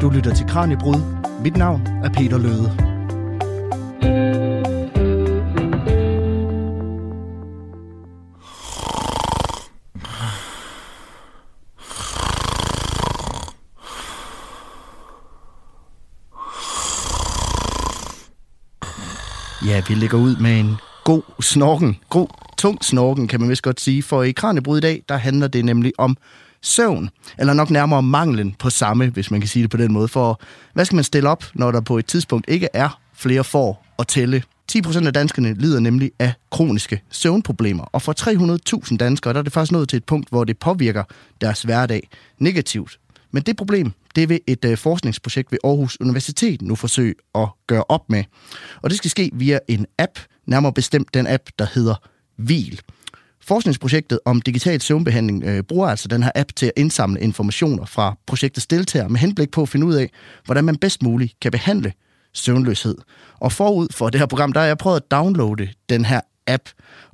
Du lytter til Kranjebrud. Mit navn er Peter Løde. Ja, vi ligger ud med en god snorken. God, tung snorken, kan man vist godt sige. For i Kranjebrud i dag, der handler det nemlig om søvn. Eller nok nærmere manglen på samme, hvis man kan sige det på den måde. For hvad skal man stille op, når der på et tidspunkt ikke er flere får at tælle? 10% af danskerne lider nemlig af kroniske søvnproblemer, og for 300.000 danskere der er det faktisk nået til et punkt, hvor det påvirker deres hverdag negativt. Men det problem, det vil et øh, forskningsprojekt ved Aarhus Universitet nu forsøge at gøre op med. Og det skal ske via en app, nærmere bestemt den app, der hedder VIL. Forskningsprojektet om digital søvnbehandling øh, bruger altså den her app til at indsamle informationer fra projektets deltagere med henblik på at finde ud af, hvordan man bedst muligt kan behandle søvnløshed. Og forud for det her program, der har jeg prøvet at downloade den her app,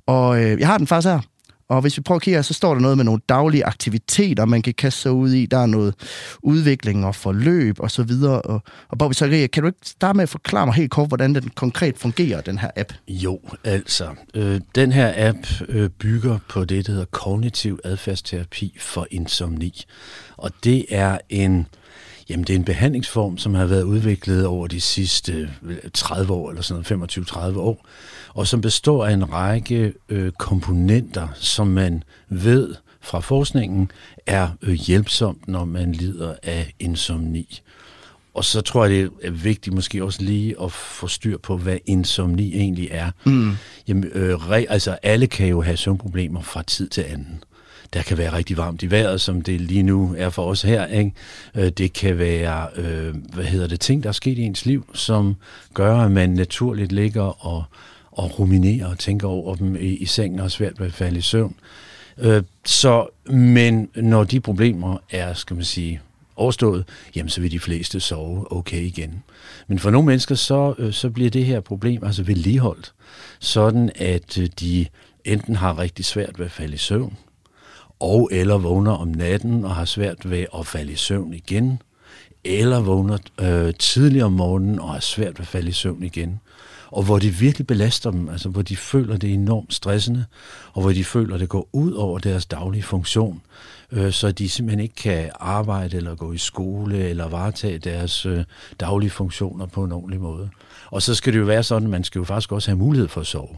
og øh, jeg har den faktisk her. Og hvis vi prøver at kigge her, så står der noget med nogle daglige aktiviteter, man kan kaste sig ud i. Der er noget udvikling og forløb og så videre. Og, og Bobby Zakaria, kan du ikke starte med at forklare mig helt kort, hvordan den konkret fungerer, den her app? Jo, altså. Øh, den her app øh, bygger på det, der hedder kognitiv adfærdsterapi for insomni. Og det er en... Jamen, det er en behandlingsform, som har været udviklet over de sidste 30 år, eller sådan 25-30 år, og som består af en række øh, komponenter, som man ved fra forskningen er øh, hjælpsomt, når man lider af insomni. Og så tror jeg, det er vigtigt måske også lige at få styr på, hvad insomni egentlig er. Mm. Jamen, øh, re, altså alle kan jo have søvnproblemer fra tid til anden der kan være rigtig varmt i vejret, som det lige nu er for os her. Ikke? Øh, det kan være, øh, hvad hedder det, ting, der er sket i ens liv, som gør, at man naturligt ligger og, og ruminerer og tænker over dem i, i sengen og er svært ved at falde i søvn. Øh, så, men når de problemer er, skal man sige, overstået, jamen så vil de fleste sove okay igen. Men for nogle mennesker, så, øh, så bliver det her problem altså vedligeholdt, sådan at øh, de enten har rigtig svært ved at falde i søvn, og eller vågner om natten og har svært ved at falde i søvn igen, eller vågner øh, tidligere om morgenen og har svært ved at falde i søvn igen. Og hvor det virkelig belaster dem, altså hvor de føler det enormt stressende, og hvor de føler, at det går ud over deres daglige funktion, øh, så de simpelthen ikke kan arbejde eller gå i skole eller varetage deres øh, daglige funktioner på en ordentlig måde. Og så skal det jo være sådan, at man skal jo faktisk også have mulighed for at sove.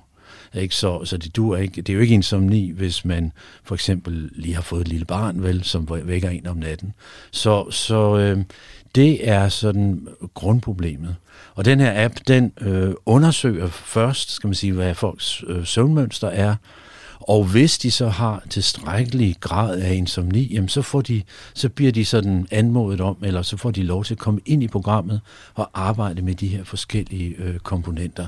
Ikke? Så, så det, du er ikke, det er jo ikke insomni, hvis man for eksempel lige har fået et lille barn, vel, som vækker en om natten. Så, så øh, det er sådan grundproblemet. Og den her app, den øh, undersøger først, skal man sige, hvad folks øh, søvnmønster er, og hvis de så har tilstrækkelig grad af insomni, jamen så, får de, så bliver de sådan anmodet om, eller så får de lov til at komme ind i programmet og arbejde med de her forskellige øh, komponenter.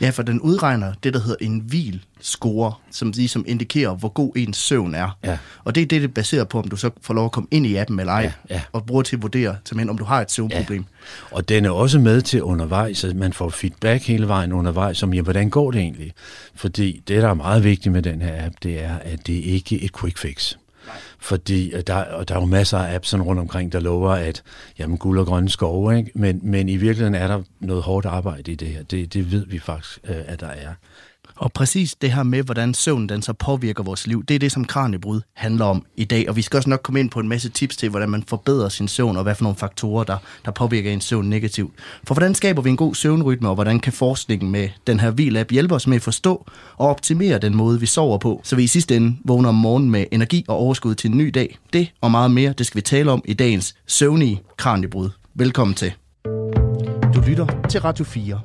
Ja, for den udregner det, der hedder en hvil-score, som ligesom indikerer, hvor god ens søvn er. Ja. Og det er det, det baserer på, om du så får lov at komme ind i appen eller ej, ja, ja. og bruger til at vurdere, simpelthen, om du har et søvnproblem. Ja. Og den er også med til undervejs, at man får feedback hele vejen undervejs, om, ja, hvordan går det egentlig? Fordi det, der er meget vigtigt med den her app, det er, at det ikke er et quick fix. Fordi øh, der, og der er jo masser af apps rundt omkring, der lover, at jamen, guld og grønne skove, ikke? Men, men i virkeligheden er der noget hårdt arbejde i det her. Det, det ved vi faktisk, øh, at der er. Og præcis det her med, hvordan søvn den så påvirker vores liv, det er det, som Kranjebrud handler om i dag. Og vi skal også nok komme ind på en masse tips til, hvordan man forbedrer sin søvn, og hvad for nogle faktorer, der, der påvirker ens søvn negativt. For hvordan skaber vi en god søvnrytme, og hvordan kan forskningen med den her hvil hjælpe os med at forstå og optimere den måde, vi sover på, så vi i sidste ende vågner om morgenen med energi og overskud til en ny dag. Det og meget mere, det skal vi tale om i dagens søvnige Kranjebrud. Velkommen til. Du lytter til Radio 4.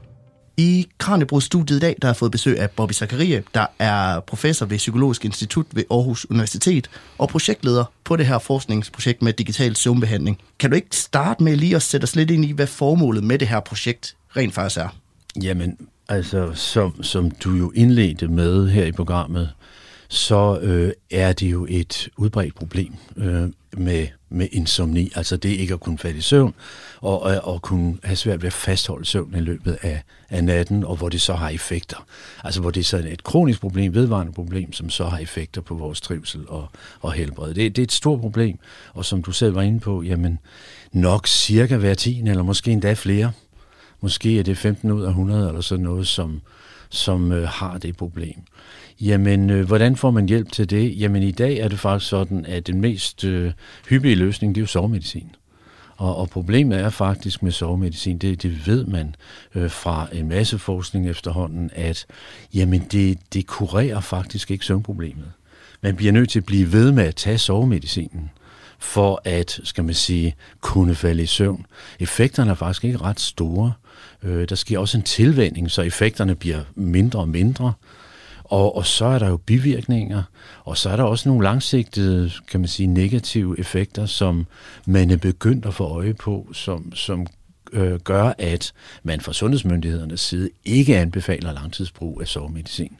I Kranjebrud-studiet i dag, der har fået besøg af Bobby Zakaria, der er professor ved Psykologisk Institut ved Aarhus Universitet og projektleder på det her forskningsprojekt med digital søvnbehandling. Kan du ikke starte med lige at sætte os lidt ind i, hvad formålet med det her projekt rent faktisk er? Jamen, altså, som, som du jo indledte med her i programmet, så øh, er det jo et udbredt problem øh, med, med insomni. Altså det ikke at kunne falde i søvn, og, og, og kunne have svært ved at fastholde søvn i løbet af, af natten, og hvor det så har effekter. Altså hvor det er sådan et kronisk problem, vedvarende problem, som så har effekter på vores trivsel og, og helbred. Det, det er et stort problem, og som du selv var inde på, jamen nok cirka hver 10, eller måske endda flere. Måske er det 15 ud af 100 eller sådan noget, som, som øh, har det problem. Jamen, øh, hvordan får man hjælp til det? Jamen, i dag er det faktisk sådan, at den mest øh, hyppige løsning, det er jo sovemedicin. Og, og problemet er faktisk med sovemedicin, det, det ved man øh, fra en masse forskning efterhånden, at jamen det, det kurerer faktisk ikke søvnproblemet. Man bliver nødt til at blive ved med at tage sovemedicinen for at, skal man sige, kunne falde i søvn. Effekterne er faktisk ikke ret store. Øh, der sker også en tilvænding, så effekterne bliver mindre og mindre. Og, og så er der jo bivirkninger, og så er der også nogle langsigtede, kan man sige, negative effekter, som man er begyndt at få øje på, som, som øh, gør, at man fra sundhedsmyndighedernes side ikke anbefaler langtidsbrug af sovemedicin.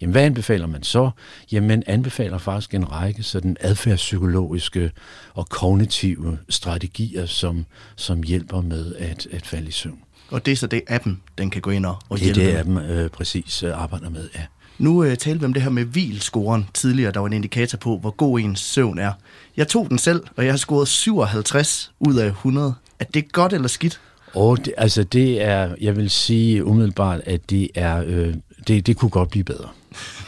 Jamen, hvad anbefaler man så? Jamen, man anbefaler faktisk en række sådan adfærdspsykologiske og kognitive strategier, som, som hjælper med at, at falde i søvn. Og det er så det, appen den kan gå ind og, og hjælpe Det er det, appen øh, præcis øh, arbejder med, ja. Nu øh, talte vi om det her med hvilscoren tidligere, der var en indikator på, hvor god ens søvn er. Jeg tog den selv, og jeg har scoret 57 ud af 100. Er det godt eller skidt? Og det, altså det er, jeg vil sige umiddelbart, at det er, øh, det, det kunne godt blive bedre.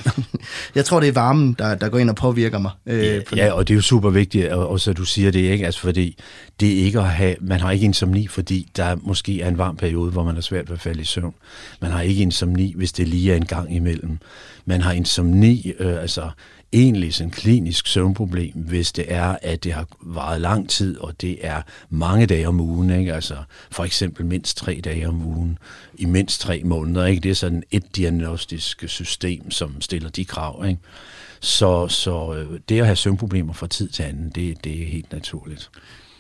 jeg tror, det er varmen, der, der går ind og påvirker mig. Øh, ja, ja, og det er jo super vigtigt, og, så du siger det ikke, altså fordi det er ikke at have, man har ikke insomni, fordi der måske er en varm periode, hvor man er svært ved at falde i søvn. Man har ikke insomni, hvis det lige er en gang imellem. Man har insomni, øh, altså egentlig sådan klinisk søvnproblem, hvis det er, at det har varet lang tid, og det er mange dage om ugen, ikke? altså for eksempel mindst tre dage om ugen, i mindst tre måneder. Ikke? Det er sådan et diagnostisk system, som stiller de krav. Ikke? Så, så øh, det at have søvnproblemer fra tid til anden, det, det er helt naturligt.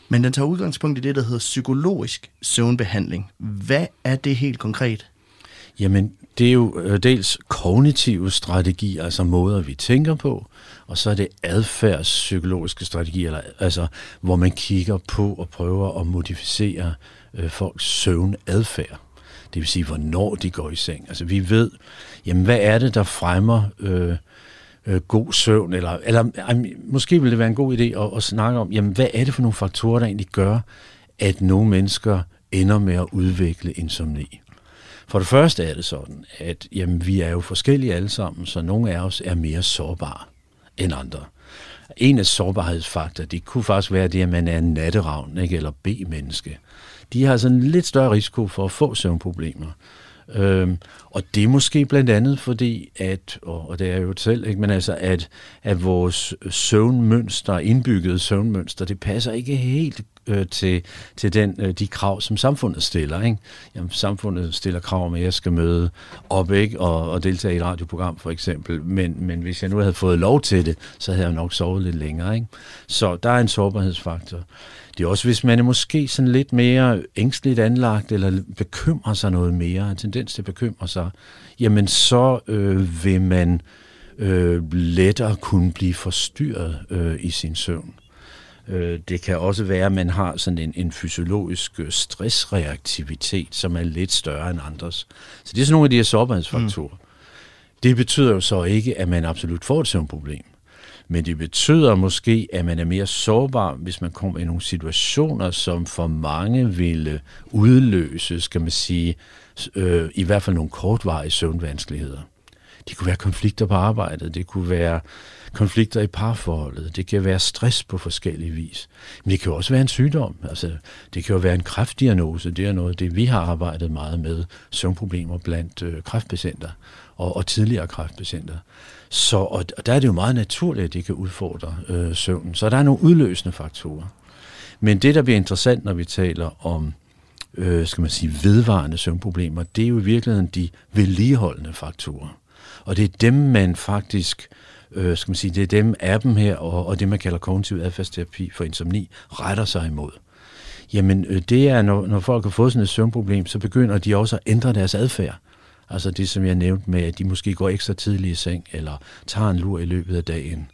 Men den tager udgangspunkt i det, der hedder psykologisk søvnbehandling. Hvad er det helt konkret? Jamen, det er jo øh, dels kognitive strategier, altså måder, vi tænker på, og så er det adfærdspsykologiske strategier, altså, hvor man kigger på og prøver at modificere øh, folks søvnadfærd. Det vil sige, hvornår de går i seng. Altså, vi ved, jamen, hvad er det, der fremmer øh, øh, god søvn? Eller, eller øh, måske ville det være en god idé at, at snakke om, jamen, hvad er det for nogle faktorer, der egentlig gør, at nogle mennesker ender med at udvikle insomni? For det første er det sådan, at jamen, vi er jo forskellige alle sammen, så nogle af os er mere sårbare end andre. En af sårbarhedsfaktorer, det kunne faktisk være det, at man er en natteravn ikke, eller B-menneske. De har sådan lidt større risiko for at få søvnproblemer. Øhm, og det er måske blandt andet fordi, at, og, og det er jo selv, ikke, men altså, at, at vores søvnmønster, indbyggede søvnmønster, det passer ikke helt øh, til, til den, øh, de krav, som samfundet stiller. Ikke? Jamen, samfundet stiller krav om, at jeg skal møde op ikke? Og, og deltage i et radioprogram, for eksempel. Men, men hvis jeg nu havde fået lov til det, så havde jeg nok sovet lidt længere. Ikke? Så der er en sårbarhedsfaktor. Det er også, hvis man er måske sådan lidt mere ængstligt anlagt, eller bekymrer sig noget mere, en tendens til at bekymre sig, jamen så øh, vil man øh, lettere kunne blive forstyrret øh, i sin søvn. Øh, det kan også være, at man har sådan en, en fysiologisk øh, stressreaktivitet, som er lidt større end andres. Så det er sådan nogle af de her sårbarhedsfaktorer. Mm. Det betyder jo så ikke, at man absolut får et søvnproblem. Men det betyder måske, at man er mere sårbar, hvis man kommer i nogle situationer, som for mange ville udløse, skal man sige, øh, i hvert fald nogle kortvarige søvnvanskeligheder. Det kunne være konflikter på arbejdet, det kunne være konflikter i parforholdet, det kan være stress på forskellige vis. Men det kan jo også være en sygdom, altså det kan jo være en kræftdiagnose, det er noget det, vi har arbejdet meget med, søvnproblemer blandt øh, kræftpatienter og, og tidligere kræftpatienter. Så, og, og der er det jo meget naturligt, at det kan udfordre øh, søvnen. Så der er nogle udløsende faktorer. Men det, der bliver interessant, når vi taler om øh, skal man sige, vedvarende søvnproblemer, det er jo i virkeligheden de vedligeholdende faktorer. Og det er dem, man faktisk, øh, skal man sige, det er dem, appen her og, og det, man kalder kognitiv adfærdsterapi for insomni, retter sig imod. Jamen, øh, det er, når, når folk har fået sådan et søvnproblem, så begynder de også at ændre deres adfærd. Altså det, som jeg nævnte med, at de måske går ekstra tidligt i seng, eller tager en lur i løbet af dagen.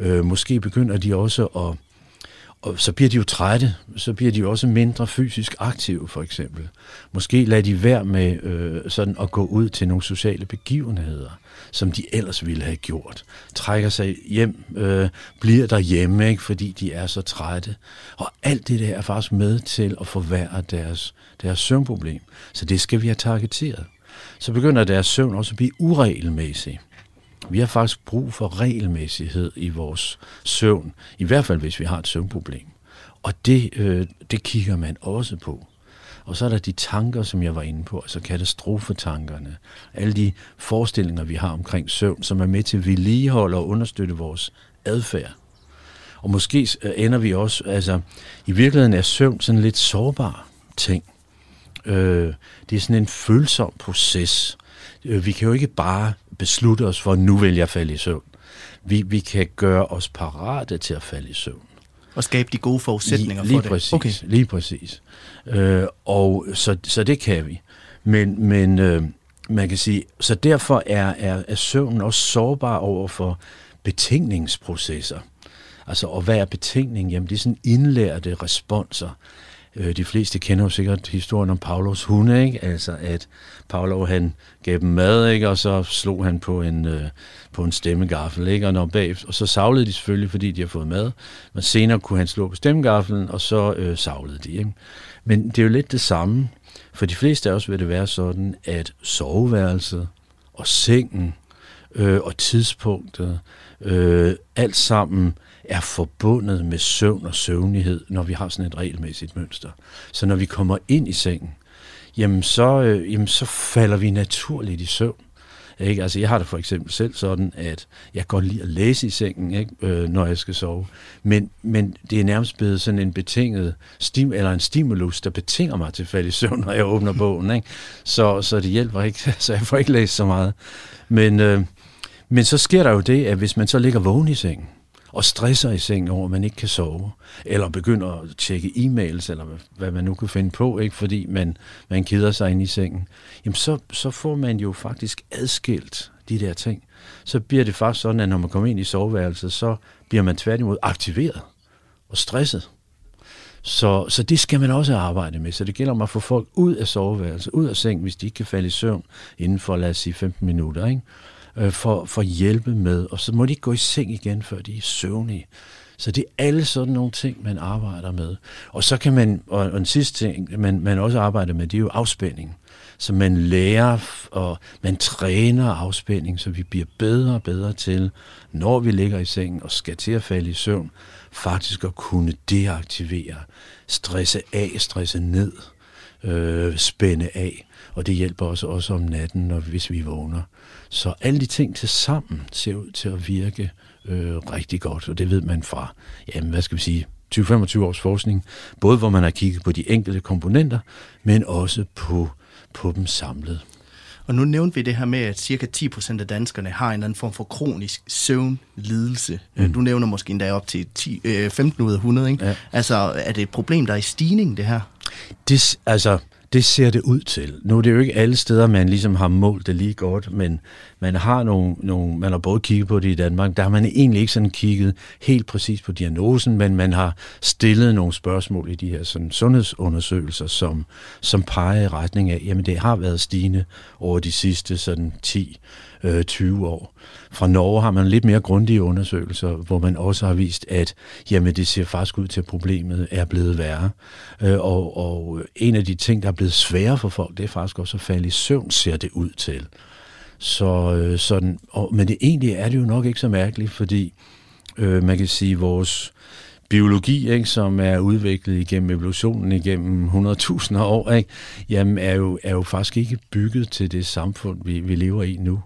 Øh, måske begynder de også at og så bliver de jo trætte, så bliver de jo også mindre fysisk aktive, for eksempel. Måske lader de være med øh, sådan at gå ud til nogle sociale begivenheder, som de ellers ville have gjort. Trækker sig hjem, øh, bliver derhjemme, ikke, fordi de er så trætte. Og alt det der er faktisk med til at forværre deres, deres søvnproblem. Så det skal vi have targeteret. Så begynder deres søvn også at blive uregelmæssig. Vi har faktisk brug for regelmæssighed i vores søvn, i hvert fald hvis vi har et søvnproblem. Og det, øh, det kigger man også på. Og så er der de tanker, som jeg var inde på, altså katastrofetankerne. Alle de forestillinger, vi har omkring søvn, som er med til at vedligeholde og understøtte vores adfærd. Og måske øh, ender vi også, altså i virkeligheden er søvn sådan en lidt sårbar ting. Øh, det er sådan en følsom proces. Øh, vi kan jo ikke bare beslutte os for, at nu vil jeg falde i søvn. Vi, vi kan gøre os parate til at falde i søvn. Og skabe de gode forudsætninger lige, lige for præcis, det. Okay. Lige præcis. Øh, og så, så det kan vi. Men, men øh, man kan sige, så derfor er, er, er søvnen også sårbar over for betingningsprocesser. Altså, og hvad er betingning? Jamen, det er sådan indlærte responser. Øh, de fleste kender jo sikkert historien om Pavlovs hunde, ikke? Altså, at Pavlov, han gav dem mad, ikke? Og så slog han på en, øh, på en stemmegaffel, ikke? Og, når bag, og så savlede de selvfølgelig, fordi de har fået mad. Men senere kunne han slå på stemmegaffelen, og så øh, savlede de, ikke? Men det er jo lidt det samme. For de fleste af os vil det være sådan, at soveværelset og sengen øh, og tidspunktet, øh, alt sammen er forbundet med søvn og søvnighed, når vi har sådan et regelmæssigt mønster. Så når vi kommer ind i sengen, jamen så, øh, jamen så falder vi naturligt i søvn. Ikke? Altså, jeg har det for eksempel selv sådan, at jeg godt lide at læse i sengen, ikke? Øh, når jeg skal sove. Men, men det er nærmest blevet sådan en betinget stim, eller en stimulus, der betinger mig til at falde i søvn, når jeg åbner bogen. Ikke? Så, så det hjælper ikke, så jeg får ikke læst så meget. Men, øh, men så sker der jo det, at hvis man så ligger vågen i sengen, og stresser i sengen over, at man ikke kan sove, eller begynder at tjekke e-mails, eller hvad man nu kan finde på, ikke, fordi man, man keder sig ind i sengen, jamen så, så får man jo faktisk adskilt de der ting. Så bliver det faktisk sådan, at når man kommer ind i soveværelset, så bliver man tværtimod aktiveret og stresset. Så, så det skal man også arbejde med. Så det gælder om at få folk ud af soveværelset, ud af sengen, hvis de ikke kan falde i søvn inden for, lad os sige, 15 minutter. Ikke? Øh, for, for at hjælpe med, og så må de ikke gå i seng igen, før de er søvnige. Så det er alle sådan nogle ting, man arbejder med. Og så kan man, og, og en sidste ting, man, man også arbejder med, det er jo afspænding. Så man lærer, og man træner afspænding, så vi bliver bedre og bedre til, når vi ligger i sengen og skal til at falde i søvn, faktisk at kunne deaktivere, stresse af, stresse ned, øh, spænde af. Og det hjælper os også om natten, når, hvis vi vågner. Så alle de ting til sammen ser ud til at virke øh, rigtig godt, og det ved man fra, jamen, hvad skal vi sige, 20-25 års forskning, både hvor man har kigget på de enkelte komponenter, men også på, på dem samlet. Og nu nævnte vi det her med, at cirka 10% af danskerne har en eller anden form for kronisk søvnlidelse. Mm. Du nævner måske endda op til 10, øh, 15 ud af 100, ikke? Ja. Altså, er det et problem, der er i stigning, det her? Det, altså, det ser det ud til. Nu er det jo ikke alle steder, man ligesom har målt det lige godt, men man har nogle, nogle, man har både kigget på det i Danmark, der har man egentlig ikke sådan kigget helt præcis på diagnosen, men man har stillet nogle spørgsmål i de her sådan sundhedsundersøgelser, som, som peger i retning af, jamen det har været stigende over de sidste sådan 10 øh, 20 år. Fra Norge har man lidt mere grundige undersøgelser, hvor man også har vist, at jamen, det ser faktisk ud til, at problemet er blevet værre. Øh, og, og en af de ting, der er blevet sværere for folk, det er faktisk også at falde i søvn, ser det ud til. Så, øh, sådan, og, men det egentlig er det jo nok ikke så mærkeligt, fordi øh, man kan sige, vores biologi, ikke, som er udviklet igennem evolutionen igennem 100.000 år, ikke, jamen er jo, er jo faktisk ikke bygget til det samfund, vi, vi lever i nu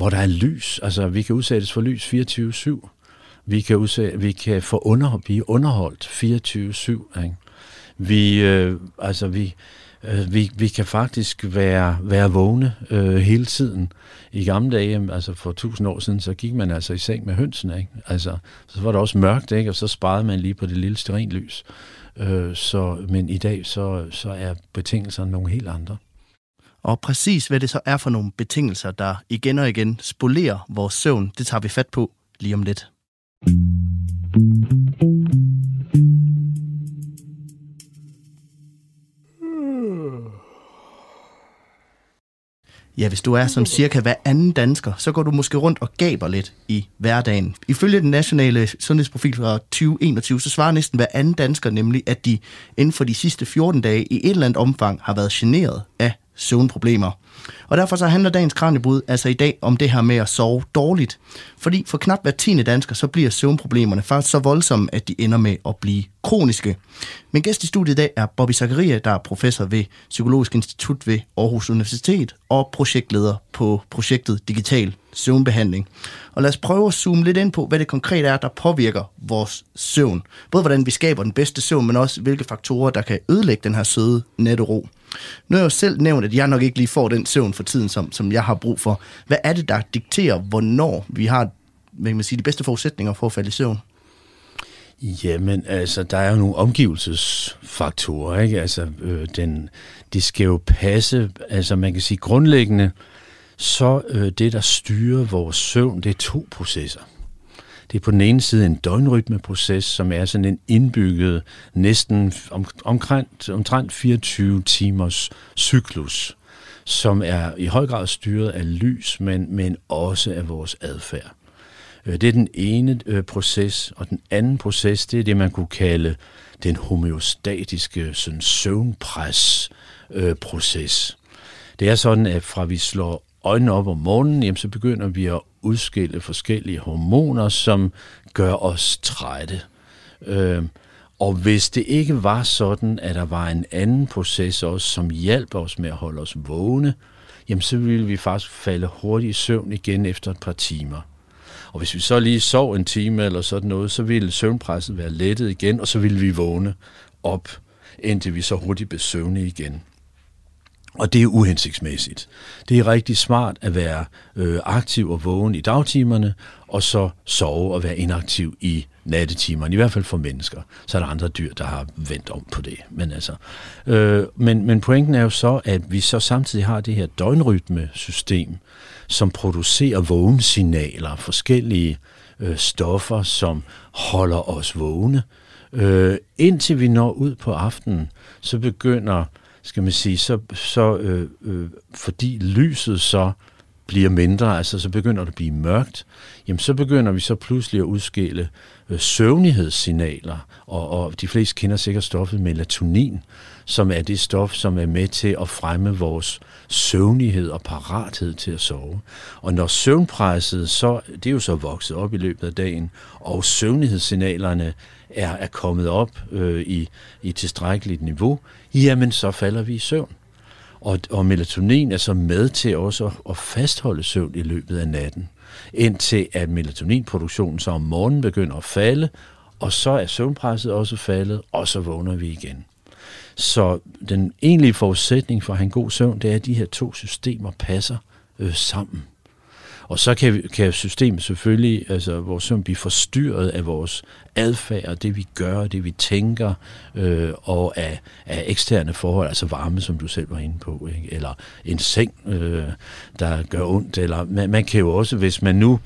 hvor der er lys. Altså, vi kan udsættes for lys 24-7. Vi kan, udsætte, vi kan få under, blive underholdt 24-7. Ikke? Vi, øh, altså, vi, øh, vi, vi kan faktisk være, være vågne øh, hele tiden. I gamle dage, altså for tusind år siden, så gik man altså i seng med hønsene. Ikke? Altså, så var det også mørkt, ikke? og så sparede man lige på det lille sterinlys. Øh, så, men i dag, så, så er betingelserne nogle helt andre. Og præcis hvad det så er for nogle betingelser, der igen og igen spolerer vores søvn, det tager vi fat på lige om lidt. Ja, hvis du er som cirka hver anden dansker, så går du måske rundt og gaber lidt i hverdagen. Ifølge den nationale sundhedsprofil fra 2021, så svarer næsten hver anden dansker nemlig, at de inden for de sidste 14 dage i et eller andet omfang har været generet af søvnproblemer. Og derfor så handler dagens kranjebrud altså i dag om det her med at sove dårligt. Fordi for knap hver tiende dansker, så bliver søvnproblemerne faktisk så voldsomme, at de ender med at blive kroniske. Min gæst i studiet i dag er Bobby Zakaria, der er professor ved Psykologisk Institut ved Aarhus Universitet og projektleder på projektet Digital Søvnbehandling. Og lad os prøve at zoome lidt ind på, hvad det konkret er, der påvirker vores søvn. Både hvordan vi skaber den bedste søvn, men også hvilke faktorer, der kan ødelægge den her søde nattero. Nu har jeg jo selv nævnt, at jeg nok ikke lige får den søvn for tiden, som, som jeg har brug for. Hvad er det, der dikterer, hvornår vi har hvad kan man sige, de bedste forudsætninger for at falde i søvn? Jamen, altså, der er jo nogle omgivelsesfaktorer, ikke? Altså, øh, den, det skal jo passe, altså man kan sige grundlæggende, så øh, det, der styrer vores søvn, det er to processer. Det er på den ene side en døgnrytmeproces, som er sådan en indbygget næsten om, omkring, omtrent 24 timers cyklus, som er i høj grad styret af lys, men, men også af vores adfærd. Øh, det er den ene øh, proces, og den anden proces, det er det, man kunne kalde den homeostatiske sådan søvnpres-proces. Øh, det er sådan, at fra vi slår øjnene op om morgenen, jamen, så begynder vi at udskille forskellige hormoner, som gør os trætte. Øh, og hvis det ikke var sådan, at der var en anden proces også, som hjalp os med at holde os vågne, jamen så ville vi faktisk falde hurtigt i søvn igen efter et par timer. Og hvis vi så lige sov en time eller sådan noget, så ville søvnpresset være lettet igen, og så ville vi vågne op, indtil vi så hurtigt blev søvne igen. Og det er uhensigtsmæssigt. Det er rigtig smart at være øh, aktiv og vågen i dagtimerne, og så sove og være inaktiv i nattetimerne, i hvert fald for mennesker. Så er der andre dyr, der har vendt om på det. Men, altså, øh, men, men pointen er jo så, at vi så samtidig har det her døgnrytmesystem, som producerer vågensignaler, forskellige øh, stoffer, som holder os vågne. Øh, indtil vi når ud på aftenen, så begynder skal man sige, så, så øh, øh, fordi lyset så bliver mindre, altså så begynder det at blive mørkt, jamen så begynder vi så pludselig at udskille øh, søvnighedssignaler, og, og de fleste kender sikkert stoffet melatonin, som er det stof, som er med til at fremme vores søvnighed og parathed til at sove. Og når søvnpresset, så, det er jo så vokset op i løbet af dagen, og søvnighedssignalerne er, er kommet op øh, i, i tilstrækkeligt niveau, jamen så falder vi i søvn. Og, og melatonin er så med til også at, at fastholde søvn i løbet af natten, indtil at melatoninproduktionen så om morgenen begynder at falde, og så er søvnpresset også faldet, og så vågner vi igen. Så den egentlige forudsætning for at have en god søvn, det er, at de her to systemer passer øh, sammen. Og så kan, kan systemet selvfølgelig, altså vores søvn, blive forstyrret af vores adfærd, det vi gør, det vi tænker, øh, og af, af eksterne forhold, altså varme, som du selv var inde på, ikke? eller en seng, øh, der gør ondt, eller man, man kan jo også, hvis man nu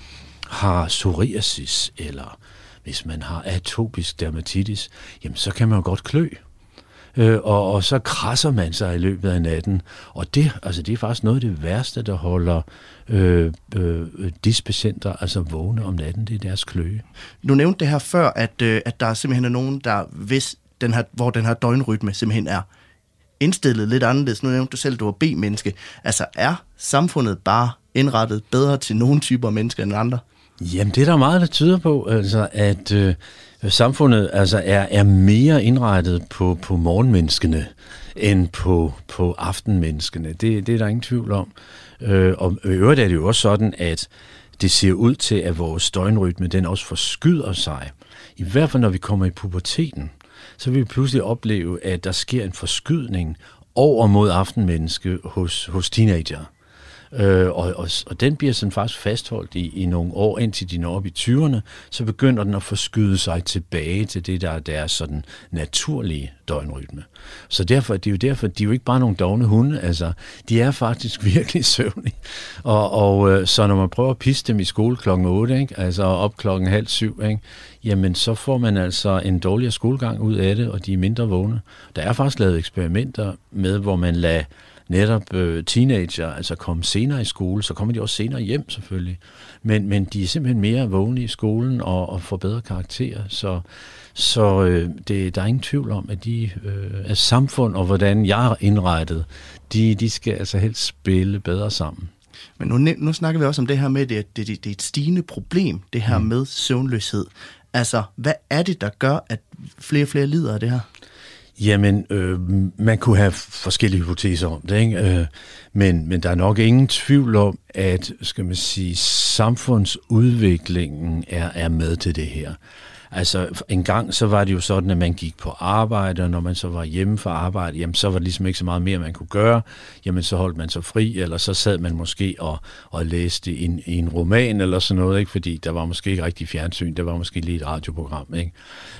har psoriasis, eller hvis man har atopisk dermatitis, jamen så kan man jo godt klø øh, og, og så krasser man sig i løbet af natten. Og det, altså, det er faktisk noget af det værste, der holder øh, øh, dispatienter altså vågne om natten. Det er deres kløe. Du nævnte det her før, at, øh, at der simpelthen er nogen, der hvis den her, hvor den her døgnrytme simpelthen er indstillet lidt anderledes. Nu nævnte du selv, at du var B-menneske. Altså er samfundet bare indrettet bedre til nogle typer mennesker end andre? Jamen, det er der meget, der tyder på, altså, at øh, samfundet altså, er, er mere indrettet på, på morgenmenneskene end på, på aftenmenneskene. Det, det er der ingen tvivl om. Øh, og i øvrigt er det jo også sådan, at det ser ud til, at vores døgnrytme den også forskyder sig. I hvert fald når vi kommer i puberteten, så vil vi pludselig opleve, at der sker en forskydning over mod aftenmenneske hos, hos teenager. Øh, og, og, og den bliver sådan faktisk fastholdt i, i nogle år, indtil de når op i 20'erne, så begynder den at forskyde sig tilbage til det, der er deres sådan naturlige døgnrytme. Så derfor, det er jo derfor, de er jo ikke bare nogle dogne hunde, altså, de er faktisk virkelig søvnige. Og, og øh, så når man prøver at pisse dem i skole klokken 8, ikke? altså op klokken halv syv, ikke? jamen så får man altså en dårligere skolegang ud af det, og de er mindre vågne. Der er faktisk lavet eksperimenter med, hvor man lader netop øh, teenager altså komme senere i skole, så kommer de også senere hjem selvfølgelig. Men, men de er simpelthen mere vågne i skolen og, og får bedre karakterer. Så, så øh, det, der er ingen tvivl om, at de øh, at samfund og hvordan jeg er indrettet, de, de skal altså helst spille bedre sammen. Men nu, nu snakker vi også om det her med, at det, det, det er et stigende problem, det her mm. med søvnløshed. Altså, hvad er det, der gør, at flere og flere lider af det her? Jamen, øh, man kunne have forskellige hypoteser om det, ikke? Øh, men, men der er nok ingen tvivl om, at skal man sige, samfundsudviklingen er, er med til det her. Altså, en gang så var det jo sådan, at man gik på arbejde, og når man så var hjemme fra arbejde, jamen så var det ligesom ikke så meget mere, man kunne gøre. Jamen så holdt man sig fri, eller så sad man måske og, og læste en, en roman eller sådan noget, ikke? fordi der var måske ikke rigtig fjernsyn, der var måske lige et radioprogram, ikke?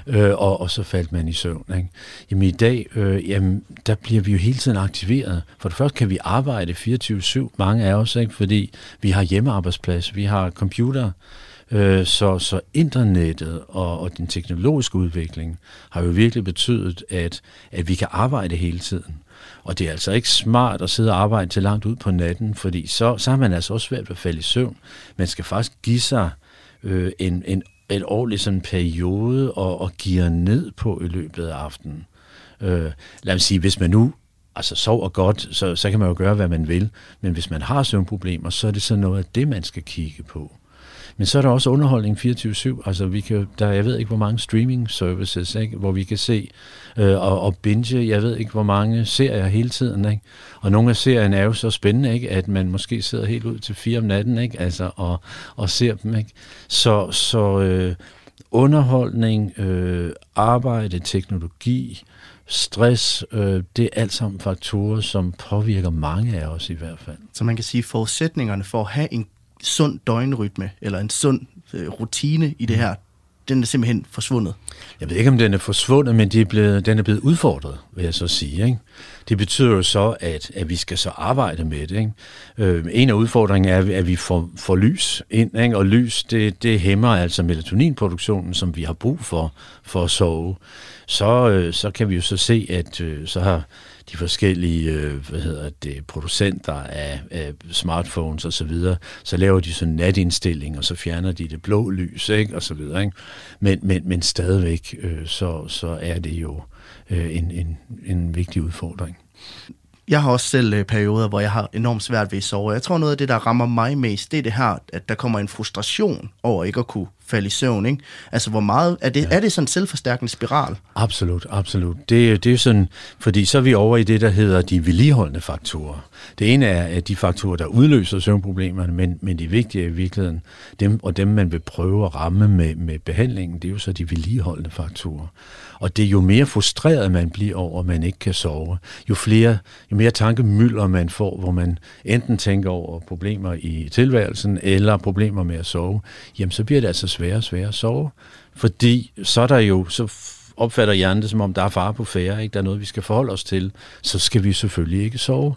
Øh, og, og så faldt man i søvn. Ikke? Jamen i dag, øh, jamen, der bliver vi jo hele tiden aktiveret. For det første kan vi arbejde 24-7, mange af os, ikke? fordi vi har hjemmearbejdsplads, vi har computer, Øh, så, så internettet og, og den teknologiske udvikling har jo virkelig betydet, at, at vi kan arbejde hele tiden. Og det er altså ikke smart at sidde og arbejde til langt ud på natten, fordi så, så har man altså også svært ved at falde i søvn. Man skal faktisk give sig øh, en, en, en ordentlig sådan periode og, og give ned på i løbet af aftenen. Øh, lad mig sige, hvis man nu altså sover godt, så, så kan man jo gøre, hvad man vil. Men hvis man har søvnproblemer, så er det så noget af det, man skal kigge på. Men så er der også underholdning 24-7. Altså, vi kan, der, jeg ved ikke, hvor mange streaming services, ikke? hvor vi kan se øh, og, og binge, jeg ved ikke, hvor mange serier hele tiden. Ikke? Og nogle af serierne er jo så spændende, ikke? at man måske sidder helt ud til fire om natten ikke? Altså, og, og ser dem. Ikke? Så, så øh, underholdning, øh, arbejde, teknologi, stress, øh, det er alt sammen faktorer, som påvirker mange af os i hvert fald. Så man kan sige, at forudsætningerne for at have en sund døgnrytme, eller en sund øh, rutine i det her, den er simpelthen forsvundet. Jeg ved ikke, om den er forsvundet, men de er blevet, den er blevet udfordret, vil jeg så sige. Ikke? Det betyder jo så, at, at vi skal så arbejde med det. Ikke? Øh, en af udfordringen er, at vi får, får lys ind, ikke? og lys, det, det hæmmer altså melatoninproduktionen, som vi har brug for, for at sove. Så, øh, så kan vi jo så se, at øh, så har de forskellige øh, hvad hedder det, producenter af, af smartphones osv., så, videre, så laver de sådan natindstilling, og så fjerner de det blå lys, ikke? og så videre. Ikke? Men, men, men stadigvæk, øh, så, så er det jo øh, en, en, en vigtig udfordring. Jeg har også selv øh, perioder, hvor jeg har enormt svært ved at sove. Jeg tror noget af det, der rammer mig mest, det er det her, at der kommer en frustration over ikke at kunne falde i søvn. Ikke? Altså, hvor meget, er det, ja. er det sådan en selvforstærkende spiral? Absolut, absolut. Det, det er sådan, fordi så er vi over i det, der hedder de vedligeholdende faktorer. Det ene er at de faktorer, der udløser søvnproblemerne, men, men de vigtige i virkeligheden, dem, og dem man vil prøve at ramme med, med behandlingen, det er jo så de vedligeholdende faktorer. Og det er jo mere frustreret man bliver over, at man ikke kan sove, jo flere, jo mere tankemylder man får, hvor man enten tænker over problemer i tilværelsen, eller problemer med at sove, jamen så bliver det altså sværere og sværere at sove. Fordi så er der jo, så opfatter hjernen det, som om der er fare på færre, ikke? der er noget, vi skal forholde os til, så skal vi selvfølgelig ikke sove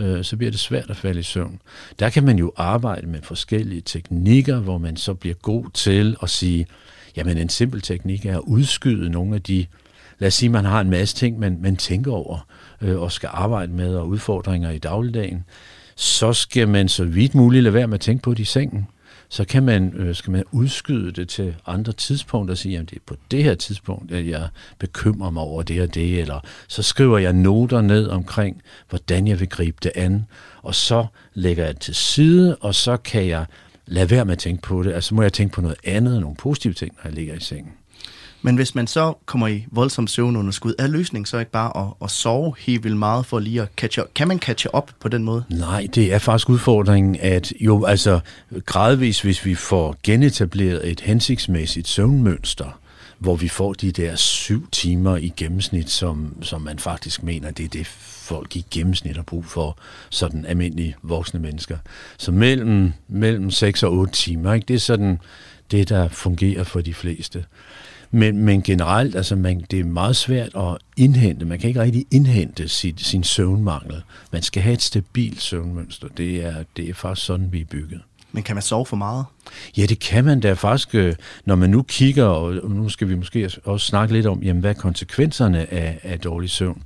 øh, så bliver det svært at falde i søvn. Der kan man jo arbejde med forskellige teknikker, hvor man så bliver god til at sige, jamen en simpel teknik er at udskyde nogle af de, lad os sige, man har en masse ting, man, man tænker over øh, og skal arbejde med, og udfordringer i dagligdagen, så skal man så vidt muligt lade være med at tænke på det i sengen så kan man, øh, skal man udskyde det til andre tidspunkter og sige, at det er på det her tidspunkt, at jeg bekymrer mig over det og det, eller så skriver jeg noter ned omkring, hvordan jeg vil gribe det an, og så lægger jeg det til side, og så kan jeg lade være med at tænke på det. Altså må jeg tænke på noget andet, nogle positive ting, når jeg ligger i sengen. Men hvis man så kommer i voldsom søvnunderskud, er løsningen så ikke bare at, at sove helt vildt meget for lige at catch up? Kan man catche op på den måde? Nej, det er faktisk udfordringen, at jo altså gradvis, hvis vi får genetableret et hensigtsmæssigt søvnmønster, hvor vi får de der syv timer i gennemsnit, som, som man faktisk mener, det er det, folk i gennemsnit har brug for, sådan almindelige voksne mennesker. Så mellem, mellem 6 og 8 timer, ikke? det er sådan det, der fungerer for de fleste. Men, men generelt, altså man, det er meget svært at indhente. Man kan ikke rigtig indhente sit, sin søvnmangel. Man skal have et stabilt søvnmønster. Det er, det er faktisk sådan, vi er bygget. Men kan man sove for meget? Ja, det kan man da faktisk, øh, når man nu kigger, og nu skal vi måske også snakke lidt om, jamen, hvad er konsekvenserne af, af dårlig søvn?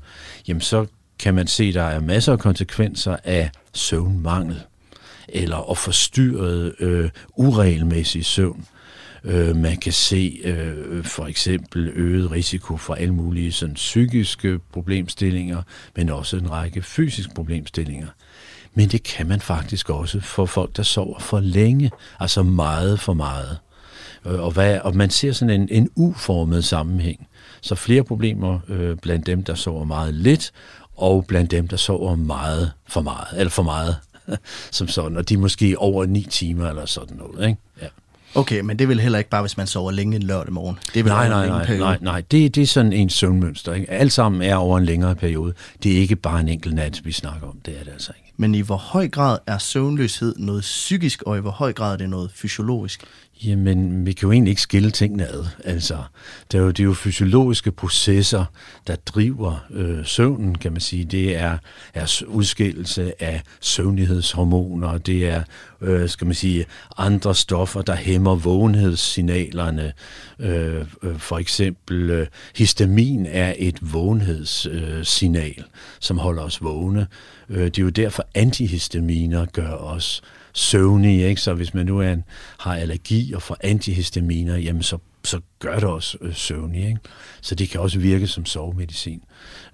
Jamen, så kan man se, at der er masser af konsekvenser af søvnmangel, eller at forstyrret øh, uregelmæssig søvn. Øh, man kan se øh, for eksempel øget risiko for alle mulige sådan, psykiske problemstillinger, men også en række fysiske problemstillinger. Men det kan man faktisk også for folk, der sover for længe, altså meget for meget. Øh, og, hvad, og man ser sådan en, en uformet sammenhæng. Så flere problemer øh, blandt dem, der sover meget lidt, og blandt dem, der sover meget for meget, eller for meget, som sådan, og de er måske over ni timer eller sådan noget. Ikke? Ja. Okay, men det vil heller ikke bare, hvis man sover længe en lørdag morgen. Det vil nej, nej, nej, nej, nej. Det, det er sådan en søvnmønster. Ikke? Alt sammen er over en længere periode. Det er ikke bare en enkelt nat, vi snakker om. Det er det altså ikke. Men i hvor høj grad er søvnløshed noget psykisk, og i hvor høj grad er det noget fysiologisk? Jamen, vi kan jo egentlig ikke skille tingene ad. Altså, det er jo, det er jo fysiologiske processer, der driver øh, søvnen, kan man sige. Det er, er udskillelse af søvnighedshormoner, det er, øh, skal man sige, andre stoffer, der hæmmer vågenhedssignalerne. Øh, øh, for eksempel øh, histamin er et vågenhedssignal, øh, som holder os vågne. Øh, det er jo derfor, antihistaminer gør os søvnige. Ikke? Så hvis man nu er en, har allergi og får antihistaminer, jamen så, så gør det også øh, søvnige. Ikke? Så det kan også virke som sovemedicin.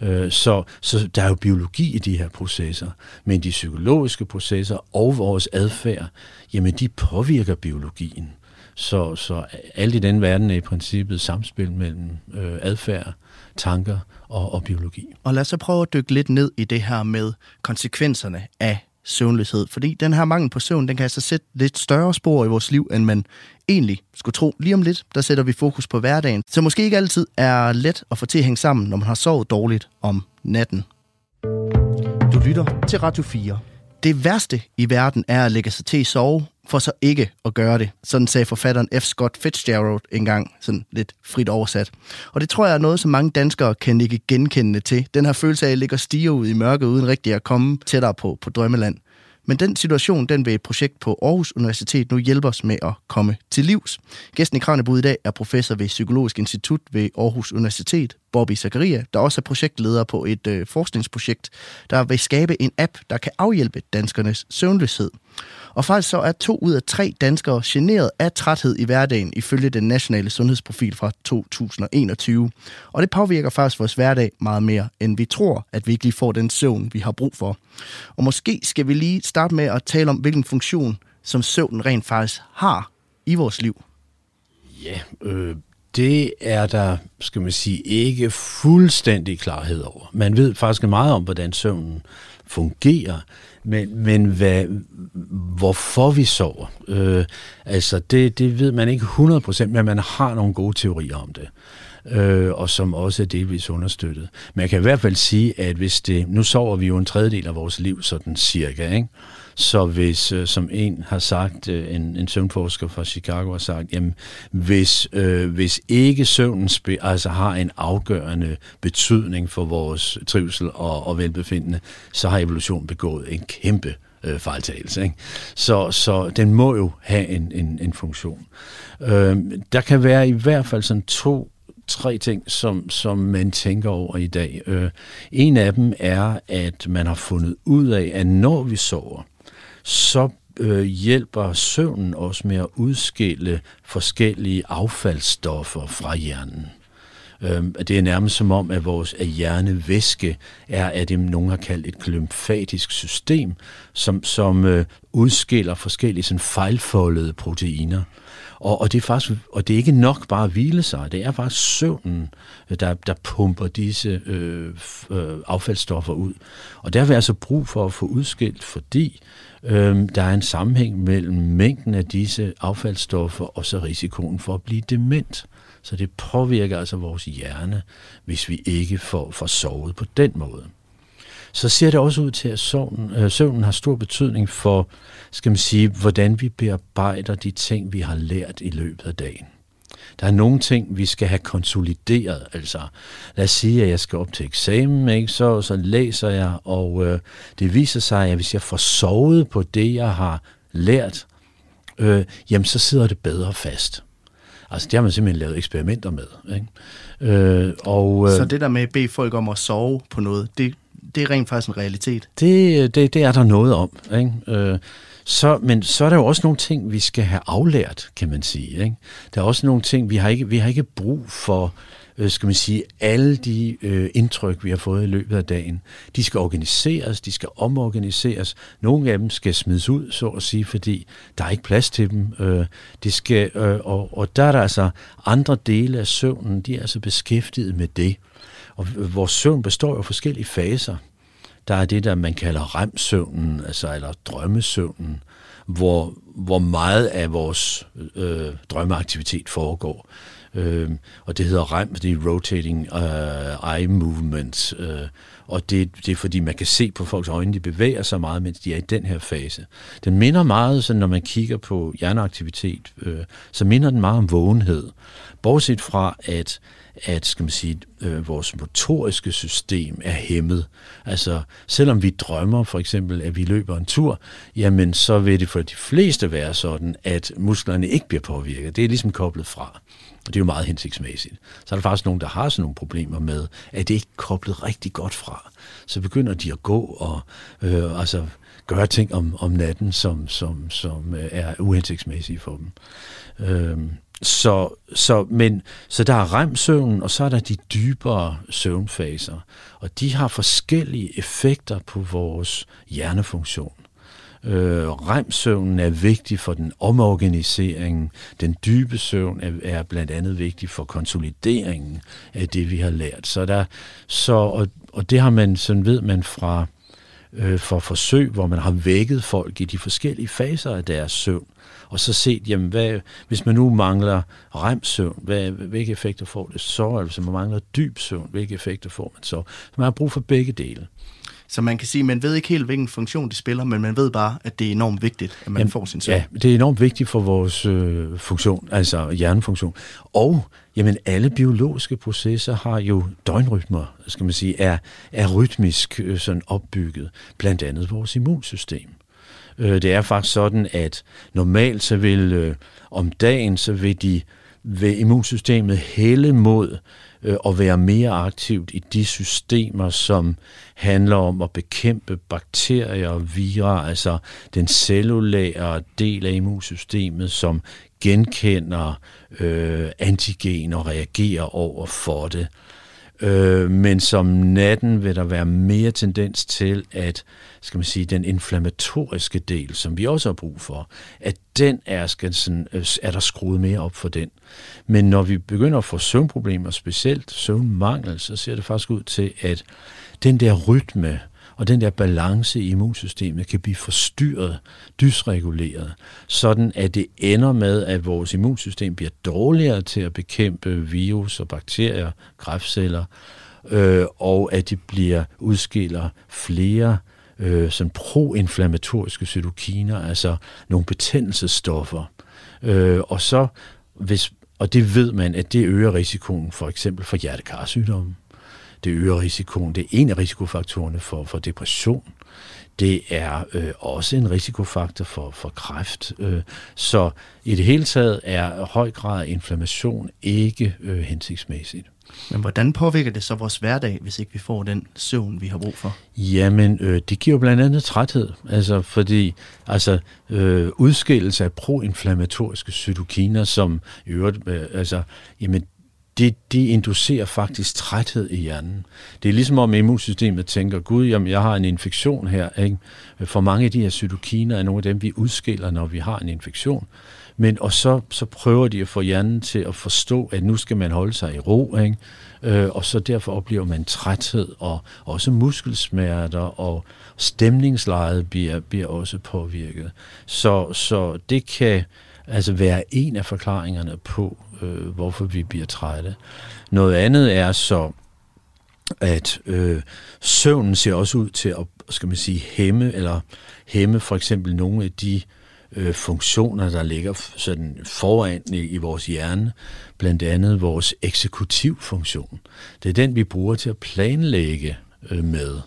Øh, så, så der er jo biologi i de her processer, men de psykologiske processer og vores adfærd, jamen de påvirker biologien. Så, så alt i den verden er i princippet samspil mellem øh, adfærd, tanker og, og biologi. Og lad os så prøve at dykke lidt ned i det her med konsekvenserne af søvnløshed. Fordi den her mangel på søvn, den kan altså sætte lidt større spor i vores liv, end man egentlig skulle tro. Lige om lidt, der sætter vi fokus på hverdagen, så måske ikke altid er let at få til at hænge sammen, når man har sovet dårligt om natten. Du lytter til Radio 4. Det værste i verden er at lægge sig til at sove, for så ikke at gøre det. Sådan sagde forfatteren F. Scott Fitzgerald engang, sådan lidt frit oversat. Og det tror jeg er noget, som mange danskere kan ikke genkendende til. Den her følelse af at ligge og stige ud i mørket, uden rigtig at komme tættere på, på drømmeland. Men den situation, den vil et projekt på Aarhus Universitet nu hjælpe os med at komme til livs. Gæsten i Kranjebud i dag er professor ved Psykologisk Institut ved Aarhus Universitet, Bobby Zakaria, der også er projektleder på et øh, forskningsprojekt, der vil skabe en app, der kan afhjælpe danskernes søvnløshed. Og faktisk så er to ud af tre danskere generet af træthed i hverdagen, ifølge den nationale sundhedsprofil fra 2021. Og det påvirker faktisk vores hverdag meget mere, end vi tror, at vi ikke lige får den søvn, vi har brug for. Og måske skal vi lige starte med at tale om, hvilken funktion, som søvnen rent faktisk har i vores liv. Ja, øh, det er der, skal man sige, ikke fuldstændig klarhed over. Man ved faktisk meget om, hvordan søvnen fungerer, men, men hvad, hvorfor vi sover, øh, altså det, det ved man ikke 100%, men man har nogle gode teorier om det. Øh, og som også er delvis understøttet. Men jeg kan i hvert fald sige, at hvis det, nu sover vi jo en tredjedel af vores liv, sådan cirka, ikke? Så hvis, øh, som en har sagt, øh, en, en søvnforsker fra Chicago har sagt, jamen hvis, øh, hvis ikke søvnen spe, altså har en afgørende betydning for vores trivsel og, og velbefindende, så har evolutionen begået en kæmpe øh, fejltagelse. Ikke? Så, så den må jo have en, en, en funktion. Øh, der kan være i hvert fald sådan to tre ting, som, som man tænker over i dag. Øh, en af dem er, at man har fundet ud af, at når vi sover, så øh, hjælper søvnen også med at udskille forskellige affaldsstoffer fra hjernen. Øh, det er nærmest som om, at vores hjernevæske er af det, nogen har kaldt et lymfatisk system, som, som øh, udskiller forskellige sådan, fejlfoldede proteiner. Og, og, det er faktisk, og det er ikke nok bare at hvile sig, det er faktisk søvnen, øh, der, der pumper disse øh, øh, affaldsstoffer ud. Og der har vi altså brug for at få udskilt, fordi Øhm, der er en sammenhæng mellem mængden af disse affaldsstoffer og så risikoen for at blive dement. Så det påvirker altså vores hjerne, hvis vi ikke får, får sovet på den måde. Så ser det også ud til, at søvnen, øh, søvnen har stor betydning for, skal man sige, hvordan vi bearbejder de ting, vi har lært i løbet af dagen. Der er nogle ting, vi skal have konsolideret. Altså, lad os sige, at jeg skal op til eksamen, ikke? Så, så læser jeg, og øh, det viser sig, at hvis jeg får sovet på det, jeg har lært, øh, jamen så sidder det bedre fast. Altså, det har man simpelthen lavet eksperimenter med. Ikke? Øh, og, øh, så det der med at bede folk om at sove på noget, det, det er rent faktisk en realitet? Det, det, det er der noget om. Ikke? Øh, så, men så er der jo også nogle ting, vi skal have aflært, kan man sige. Ikke? Der er også nogle ting, vi har ikke, vi har ikke brug for, øh, skal man sige, alle de øh, indtryk, vi har fået i løbet af dagen. De skal organiseres, de skal omorganiseres. Nogle af dem skal smides ud, så at sige, fordi der er ikke plads til dem. Øh, det skal, øh, og, og der er der altså andre dele af søvnen, de er altså beskæftiget med det. Og vores søvn består af forskellige faser. Der er det, der man kalder remsøvnen, altså eller drømmesøvnen, hvor, hvor meget af vores øh, drømmeaktivitet foregår. Øh, og det hedder REM, det er Rotating uh, Eye Movement. Øh, og det, det er fordi, man kan se på folks øjne, de bevæger sig meget, mens de er i den her fase. Den minder meget, så når man kigger på hjerneaktivitet, øh, så minder den meget om vågenhed. Bortset fra, at at skal man sige, øh, vores motoriske system er hæmmet. Altså, selvom vi drømmer for eksempel, at vi løber en tur, jamen så vil det for de fleste være sådan, at musklerne ikke bliver påvirket. Det er ligesom koblet fra. Og det er jo meget hensigtsmæssigt. Så er der faktisk nogen, der har sådan nogle problemer med, at det ikke er koblet rigtig godt fra. Så begynder de at gå og øh, altså, gøre ting om, om natten, som, som, som øh, er uhensigtsmæssige for dem. Øh, så, så, men, så der er remsøvnen, og så er der de dybere søvnfaser. Og de har forskellige effekter på vores hjernefunktion. Øh, remsøvnen er vigtig for den omorganisering. Den dybe søvn er, er blandt andet vigtig for konsolideringen af det, vi har lært. Så der, så, og, og det har man, sådan ved man fra øh, for forsøg, hvor man har vækket folk i de forskellige faser af deres søvn og så set, jamen, hvad, hvis man nu mangler remsøvn, hvad, hvilke effekter får det så? Altså, hvis man mangler dyb søvn, hvilke effekter får man så? Så man har brug for begge dele. Så man kan sige, at man ved ikke helt, hvilken funktion de spiller, men man ved bare, at det er enormt vigtigt, at man Jamen, får sin søvn. Ja, det er enormt vigtigt for vores øh, funktion, altså hjernefunktion. Og jamen, alle biologiske processer har jo døgnrytmer, skal man sige, er, er rytmisk øh, sådan opbygget, blandt andet vores immunsystem. Øh, det er faktisk sådan, at normalt så vil øh, om dagen, så vil de vil immunsystemet hælde mod øh, at være mere aktivt i de systemer, som handler om at bekæmpe bakterier og virer, altså den cellulære del af immunsystemet, som genkender øh, antigen og reagerer over for det. Øh, Øh, men som natten vil der være mere tendens til, at skal man sige, den inflammatoriske del, som vi også har brug for, at den er, skal sådan, øh, er der skruet mere op for den. Men når vi begynder at få søvnproblemer, specielt søvnmangel, så ser det faktisk ud til, at den der rytme, og den der balance i immunsystemet kan blive forstyrret, dysreguleret, sådan at det ender med, at vores immunsystem bliver dårligere til at bekæmpe virus og bakterier, kræftceller, øh, og at det bliver udskiller flere øh, sådan proinflammatoriske cytokiner, altså nogle betændelsesstoffer. Øh, og så hvis og det ved man, at det øger risikoen for eksempel for hjertekarsygdomme. Det øger risikoen. Det er en af risikofaktorerne for, for depression. Det er øh, også en risikofaktor for, for kræft. Øh, så i det hele taget er høj grad af inflammation ikke øh, hensigtsmæssigt. Men hvordan påvirker det så vores hverdag, hvis ikke vi får den søvn, vi har brug for? Jamen, øh, det giver blandt andet træthed. Altså, fordi altså, øh, udskillelse af proinflammatoriske cytokiner, som i øvrigt, øh, altså, jamen, det, de inducerer faktisk træthed i hjernen. Det er ligesom om immunsystemet tænker, gud, jamen, jeg har en infektion her. Ikke? For mange af de her cytokiner er nogle af dem, vi udskiller, når vi har en infektion. Men og så, så prøver de at få hjernen til at forstå, at nu skal man holde sig i ro, ikke? Øh, og så derfor oplever man træthed og også muskelsmerter og stemningslejet bliver, bliver også påvirket. Så, så det kan altså være en af forklaringerne på, øh, hvorfor vi bliver trætte. Noget andet er så, at øh, søvnen ser også ud til at skal man sige, hæmme, eller hæmme for eksempel nogle af de øh, funktioner, der ligger sådan foran i, i vores hjerne, blandt andet vores eksekutivfunktion. Det er den, vi bruger til at planlægge øh, med.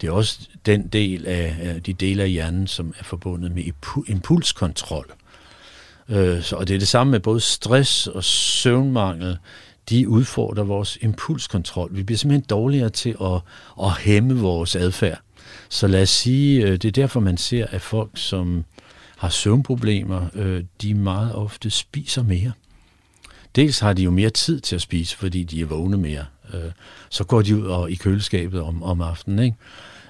Det er også den del af, af de dele af hjernen, som er forbundet med impulskontrol. Øh, så, og det er det samme med både stress og søvnmangel. De udfordrer vores impulskontrol. Vi bliver simpelthen dårligere til at, at hæmme vores adfærd. Så lad os sige, øh, det er derfor, man ser, at folk, som har søvnproblemer, øh, de meget ofte spiser mere. Dels har de jo mere tid til at spise, fordi de er vågne mere. Øh, så går de ud og i køleskabet om, om aftenen. Ikke?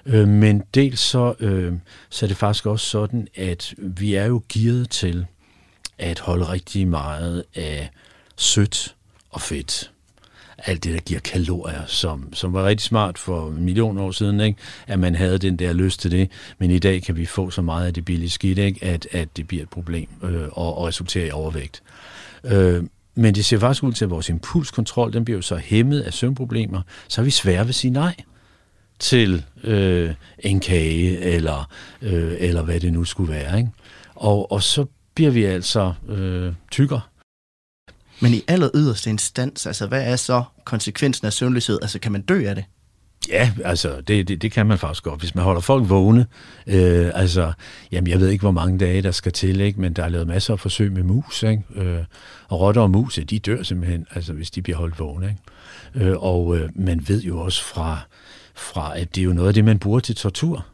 Øh, men dels så, øh, så er det faktisk også sådan, at vi er jo gearet til at holde rigtig meget af sødt og fedt. Alt det, der giver kalorier, som, som var rigtig smart for en million år siden, ikke? at man havde den der lyst til det. Men i dag kan vi få så meget af det billige skidt, ikke? At, at det bliver et problem øh, og, og resulterer i overvægt. Øh, men det ser faktisk ud til, at vores impulskontrol, den bliver jo så hæmmet af søvnproblemer, så er vi svære ved at sige nej til øh, en kage, eller, øh, eller hvad det nu skulle være. Ikke? Og, og så bliver vi altså øh, tykkere. Men i aller yderste instans, altså hvad er så konsekvensen af søvnløshed? Altså kan man dø af det? Ja, altså, det, det, det kan man faktisk godt. Hvis man holder folk vågne, øh, altså, jamen, jeg ved ikke, hvor mange dage der skal til, ikke? men der er lavet masser af forsøg med mus, ikke? Øh, og rotter og mus, de dør simpelthen, altså, hvis de bliver holdt vågne. Ikke? Øh, og øh, man ved jo også fra, fra, at det er jo noget af det, man bruger til tortur.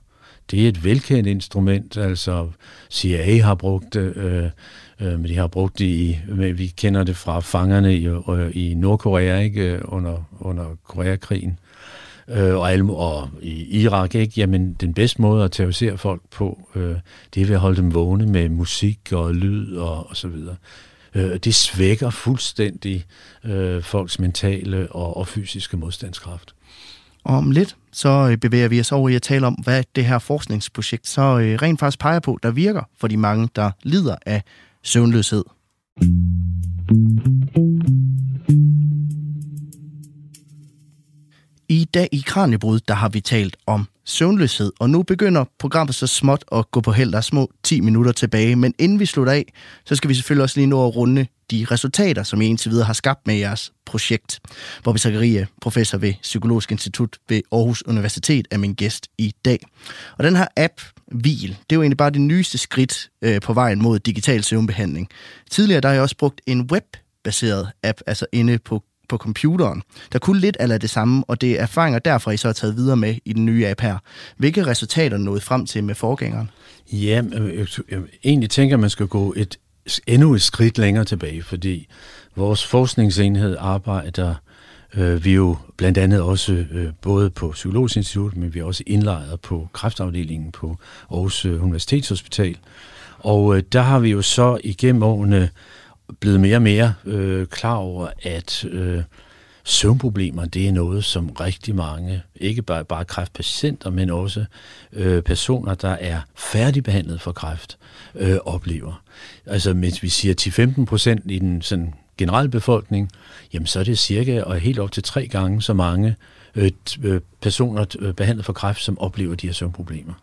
Det er et velkendt instrument, altså CIA har brugt det, øh, øh, men de har brugt det i, vi kender det fra fangerne i, øh, i Nordkorea, ikke? Under, under Koreakrigen øh, og, alle, og i Irak, ikke? Jamen, den bedste måde at terrorisere folk på, øh, det er ved at holde dem vågne med musik og lyd og, og så videre. Øh, det svækker fuldstændig øh, folks mentale og, og fysiske modstandskraft. Og om lidt, så øh, bevæger vi os over i at tale om, hvad det her forskningsprojekt så øh, rent faktisk peger på, der virker for de mange, der lider af søvnløshed. I dag i Kranjebrud, der har vi talt om søvnløshed, og nu begynder programmet så småt at gå på held. Der er små 10 minutter tilbage, men inden vi slutter af, så skal vi selvfølgelig også lige nå at runde de resultater, som I indtil videre har skabt med jeres projekt. Bobby Zakaria, professor ved Psykologisk Institut ved Aarhus Universitet, er min gæst i dag. Og den her app, Hvil, det er jo egentlig bare det nyeste skridt øh, på vejen mod digital søvnbehandling. Tidligere der har jeg også brugt en webbaseret app, altså inde på på computeren, der kunne lidt af det samme, og det er erfaringer derfra, I så har taget videre med i den nye app her. Hvilke resultater nåede frem til med forgængeren? Ja, øh, øh, egentlig tænker, at man skal gå et endnu et skridt længere tilbage, fordi vores forskningsenhed arbejder øh, vi jo blandt andet også øh, både på Psykologisk Institut, men vi er også indlejret på kræftafdelingen på Aarhus øh, Universitetshospital. Og øh, der har vi jo så igennem årene blevet mere og mere øh, klar over, at øh, søvnproblemer, det er noget, som rigtig mange, ikke bare, bare kræftpatienter, men også øh, personer, der er færdigbehandlet for kræft, øh, oplever. Altså, mens vi siger 10-15 procent i den sådan, generelle befolkning, jamen så er det cirka og helt op til tre gange så mange øh, øh personer øh, behandlet for kræft, som oplever de her søvnproblemer.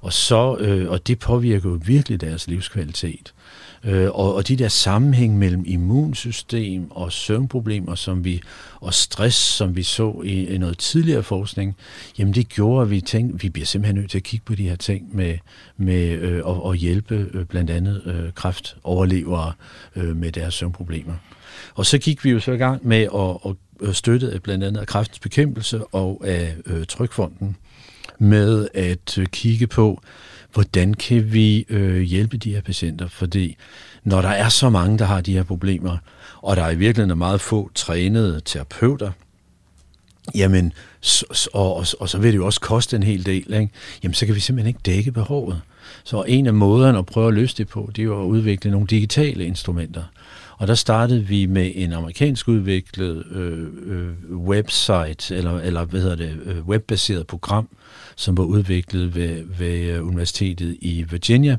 Og, så, øh, og det påvirker jo virkelig deres livskvalitet. Øh, og, og de der sammenhæng mellem immunsystem og søvnproblemer som vi, og stress, som vi så i, i noget tidligere forskning, jamen det gjorde, at vi tænkte, at vi bliver simpelthen nødt til at kigge på de her ting med, med øh, og, og hjælpe øh, blandt andet øh, kræftoverlevere øh, med deres søvnproblemer. Og så gik vi jo så i gang med at, at øh, støtte blandt andet af kræftens bekæmpelse og af øh, Trykfonden med at øh, kigge på, hvordan kan vi øh, hjælpe de her patienter? Fordi når der er så mange, der har de her problemer, og der er i virkeligheden meget få trænede terapeuter, jamen, og, og, og så vil det jo også koste en hel del, ikke? jamen så kan vi simpelthen ikke dække behovet. Så en af måderne at prøve at løse det på, det er jo at udvikle nogle digitale instrumenter. Og der startede vi med en amerikansk udviklet øh, øh, website, eller, eller hvad hedder det, øh, webbaseret program, som var udviklet ved, ved øh, Universitetet i Virginia.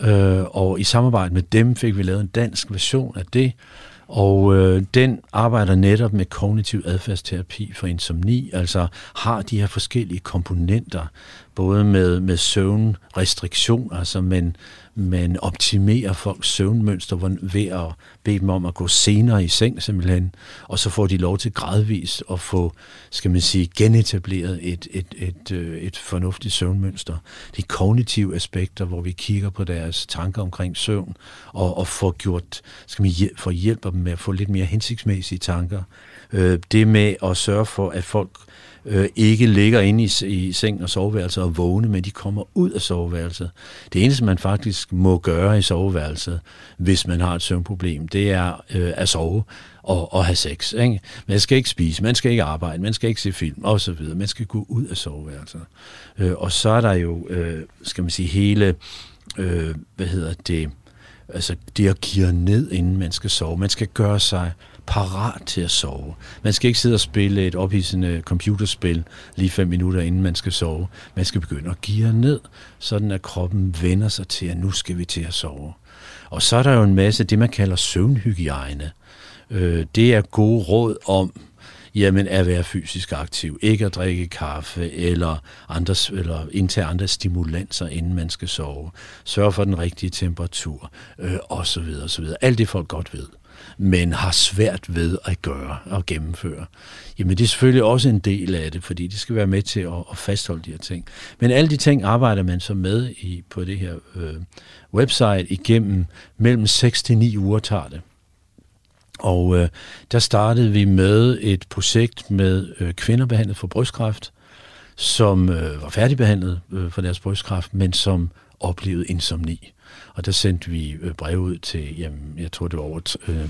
Øh, og i samarbejde med dem fik vi lavet en dansk version af det, Og øh, den arbejder netop med kognitiv adfærdsterapi for insomni, altså har de her forskellige komponenter, både med, med søvnrestriktioner, altså men, man optimerer folks søvnmønster ved at bede dem om at gå senere i seng simpelthen, og så får de lov til gradvist at få, skal man sige, genetableret et, et, et, øh, et, fornuftigt søvnmønster. De kognitive aspekter, hvor vi kigger på deres tanker omkring søvn, og, og får gjort, skal man for hjælper dem med at få lidt mere hensigtsmæssige tanker. Øh, det med at sørge for, at folk øh, ikke ligger inde i, i seng og soveværelset og vågne, men de kommer ud af soveværelset. Det eneste, man faktisk må gøre i soveværelset, hvis man har et søvnproblem, det er øh, at sove og, og have sex. Ikke? Man skal ikke spise, man skal ikke arbejde, man skal ikke se film osv. Man skal gå ud af soveværelset. Øh, og så er der jo, øh, skal man sige, hele, øh, hvad hedder det, altså det at give ned, inden man skal sove. Man skal gøre sig parat til at sove. Man skal ikke sidde og spille et ophidsende computerspil lige fem minutter inden man skal sove. Man skal begynde at give ned, sådan at kroppen vender sig til, at nu skal vi til at sove. Og så er der jo en masse det, man kalder søvnhygiejne. Øh, det er gode råd om, jamen at være fysisk aktiv, ikke at drikke kaffe eller, andre, eller indtage andre stimulanser, inden man skal sove, sørge for den rigtige temperatur, øh, osv. osv. Alt det folk godt ved men har svært ved at gøre og gennemføre. Jamen det er selvfølgelig også en del af det, fordi det skal være med til at, at fastholde de her ting. Men alle de ting arbejder man så med i, på det her øh, website igennem mellem 6 til 9 uger tager det. Og øh, der startede vi med et projekt med øh, kvinder behandlet for brystkræft, som øh, var færdigbehandlet øh, for deres brystkræft, men som oplevede insomni. Og der sendte vi øh, brev ud til, jamen, jeg tror det var over øh,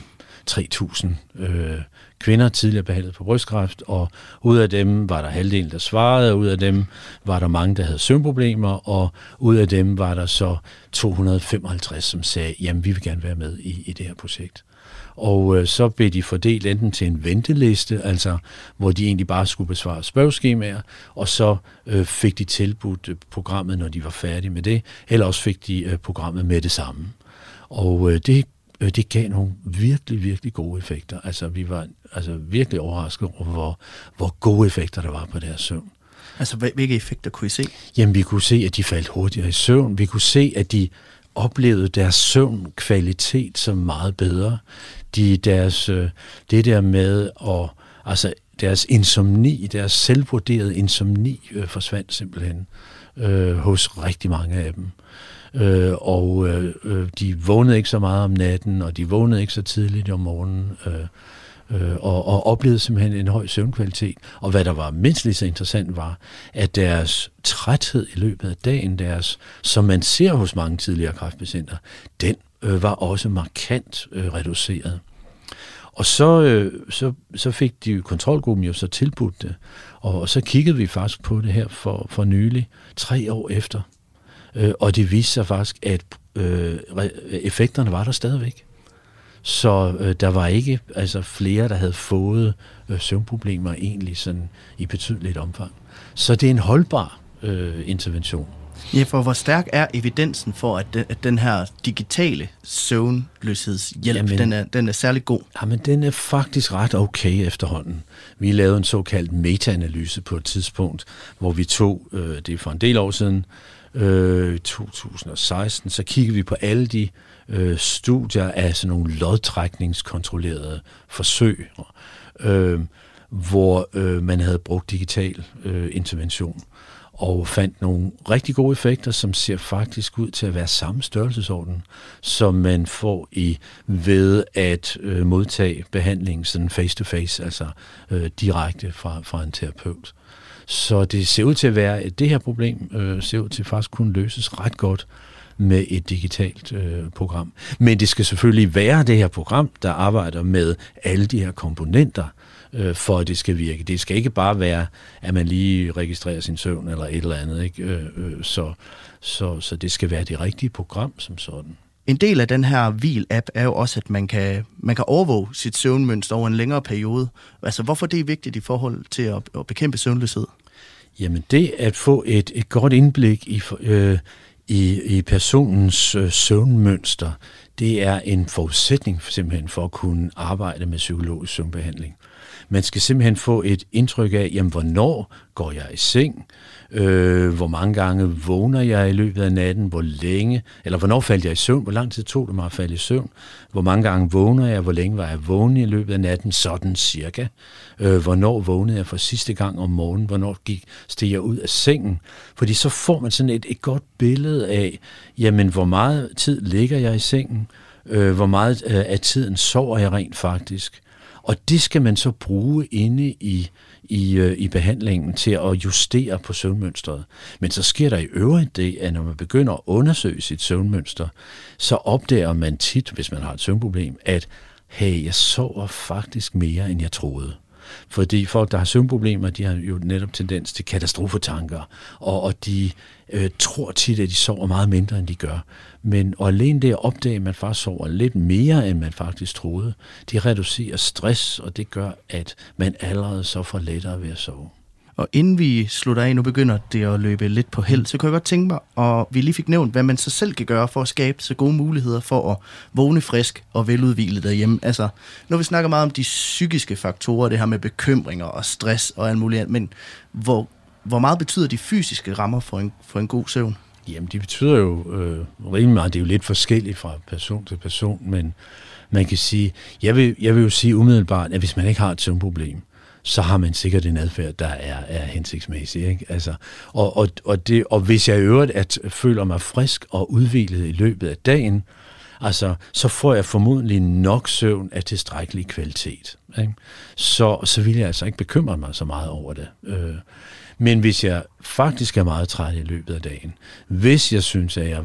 3.000 øh, kvinder tidligere behandlet for brystkræft, og ud af dem var der halvdelen, der svarede, og ud af dem var der mange, der havde søvnproblemer, og ud af dem var der så 255, som sagde, jamen vi vil gerne være med i, i det her projekt. Og øh, så blev de fordelt enten til en venteliste, altså hvor de egentlig bare skulle besvare spørgeskemaer, og så øh, fik de tilbudt øh, programmet, når de var færdige med det, eller også fik de øh, programmet med det samme. Og øh, det øh, det gav nogle virkelig, virkelig gode effekter. Altså, vi var altså, virkelig overrasket over, hvor, hvor gode effekter der var på deres søvn. Altså, hvilke effekter kunne I se? Jamen, vi kunne se, at de faldt hurtigere i søvn. Vi kunne se, at de oplevede deres søvnkvalitet som meget bedre. De, deres, øh, det der med at, altså deres insomni, deres selvvurderede insomni øh, forsvandt simpelthen øh, hos rigtig mange af dem. Øh, og øh, øh de vågnede ikke så meget om natten, og de vågnede ikke så tidligt om morgenen. Øh, øh, og, og oplevede simpelthen en høj søvnkvalitet. Og hvad der var mindst lige så interessant var, at deres træthed i løbet af dagen, deres, som man ser hos mange tidligere kræftpatienter, den øh, var også markant øh, reduceret. Og så, øh, så, så fik de kontrolgruppen jo så tilbudt det, og, og så kiggede vi faktisk på det her for, for nylig, tre år efter. Øh, og det viste sig faktisk, at øh, effekterne var der stadigvæk. Så øh, der var ikke altså flere, der havde fået øh, søvnproblemer egentlig sådan i betydeligt omfang. Så det er en holdbar øh, intervention. Ja, for hvor stærk er evidensen for, at den, at den her digitale søvnløshedshjælp, jamen, den, er, den er særlig god? Jamen, den er faktisk ret okay efterhånden. Vi lavede en såkaldt meta-analyse på et tidspunkt, hvor vi tog, øh, det er for en del år siden, øh, 2016, så kiggede vi på alle de øh, studier af sådan nogle lodtrækningskontrollerede forsøg, øh, hvor øh, man havde brugt digital øh, intervention og fandt nogle rigtig gode effekter, som ser faktisk ud til at være samme størrelsesorden, som man får i ved at øh, modtage behandling sådan face-to-face, altså øh, direkte fra, fra en terapeut. Så det ser ud til at være, at det her problem øh, ser ud til faktisk kunne løses ret godt med et digitalt øh, program. Men det skal selvfølgelig være det her program, der arbejder med alle de her komponenter, øh, for at det skal virke. Det skal ikke bare være, at man lige registrerer sin søvn eller et eller andet. Ikke? Øh, øh, så, så, så det skal være det rigtige program som sådan. En del af den her Hvil-app er jo også, at man kan, man kan overvåge sit søvnmønster over en længere periode. Altså, hvorfor det er vigtigt i forhold til at, at bekæmpe søvnløshed? Jamen, det at få et, et godt indblik i, øh, i, i personens øh, søvnmønster, det er en forudsætning for, simpelthen for at kunne arbejde med psykologisk søvnbehandling. Man skal simpelthen få et indtryk af, jamen, hvornår går jeg i seng, øh, hvor mange gange vågner jeg i løbet af natten, hvor længe, eller hvornår faldt jeg i søvn, hvor lang tid tog det mig at falde i søvn, hvor mange gange vågner jeg, hvor længe var jeg vågen i løbet af natten, sådan cirka, øh, hvornår vågnede jeg for sidste gang om morgenen, hvornår gik, steg jeg ud af sengen, fordi så får man sådan et, et godt billede af, jamen hvor meget tid ligger jeg i sengen, øh, hvor meget øh, af tiden sover jeg rent faktisk, og det skal man så bruge inde i i, øh, i behandlingen til at justere på søvnmønstret. Men så sker der i øvrigt det, at når man begynder at undersøge sit søvnmønster, så opdager man tit, hvis man har et søvnproblem, at hey, jeg sover faktisk mere, end jeg troede. Fordi folk, der har søvnproblemer, de har jo netop tendens til katastrofetanker, og, og de øh, tror tit, at de sover meget mindre, end de gør. Men og alene det at opdage, at man faktisk sover lidt mere, end man faktisk troede, det reducerer stress, og det gør, at man allerede så får lettere ved at sove. Og inden vi slutter af, nu begynder det at løbe lidt på held, så kan jeg godt tænke mig, og vi lige fik nævnt, hvad man så selv kan gøre for at skabe så gode muligheder for at vågne frisk og veludvilet derhjemme. Altså, når vi snakker meget om de psykiske faktorer, det her med bekymringer og stress og alt muligt, men hvor, hvor meget betyder de fysiske rammer for en, for en god søvn? Jamen, de betyder jo øh, rimelig meget. Det er jo lidt forskelligt fra person til person, men man kan sige, jeg vil, jeg vil jo sige umiddelbart, at hvis man ikke har et søvnproblem, så har man sikkert en adfærd, der er, er hensigtsmæssig. Ikke? Altså, og, og, og, det, og hvis jeg i øvrigt at, føler mig frisk og udviklet i løbet af dagen, altså, så får jeg formodentlig nok søvn af tilstrækkelig kvalitet. Ikke? Så, så vil jeg altså ikke bekymre mig så meget over det. Øh, men hvis jeg faktisk er meget træt i løbet af dagen, hvis jeg synes, at jeg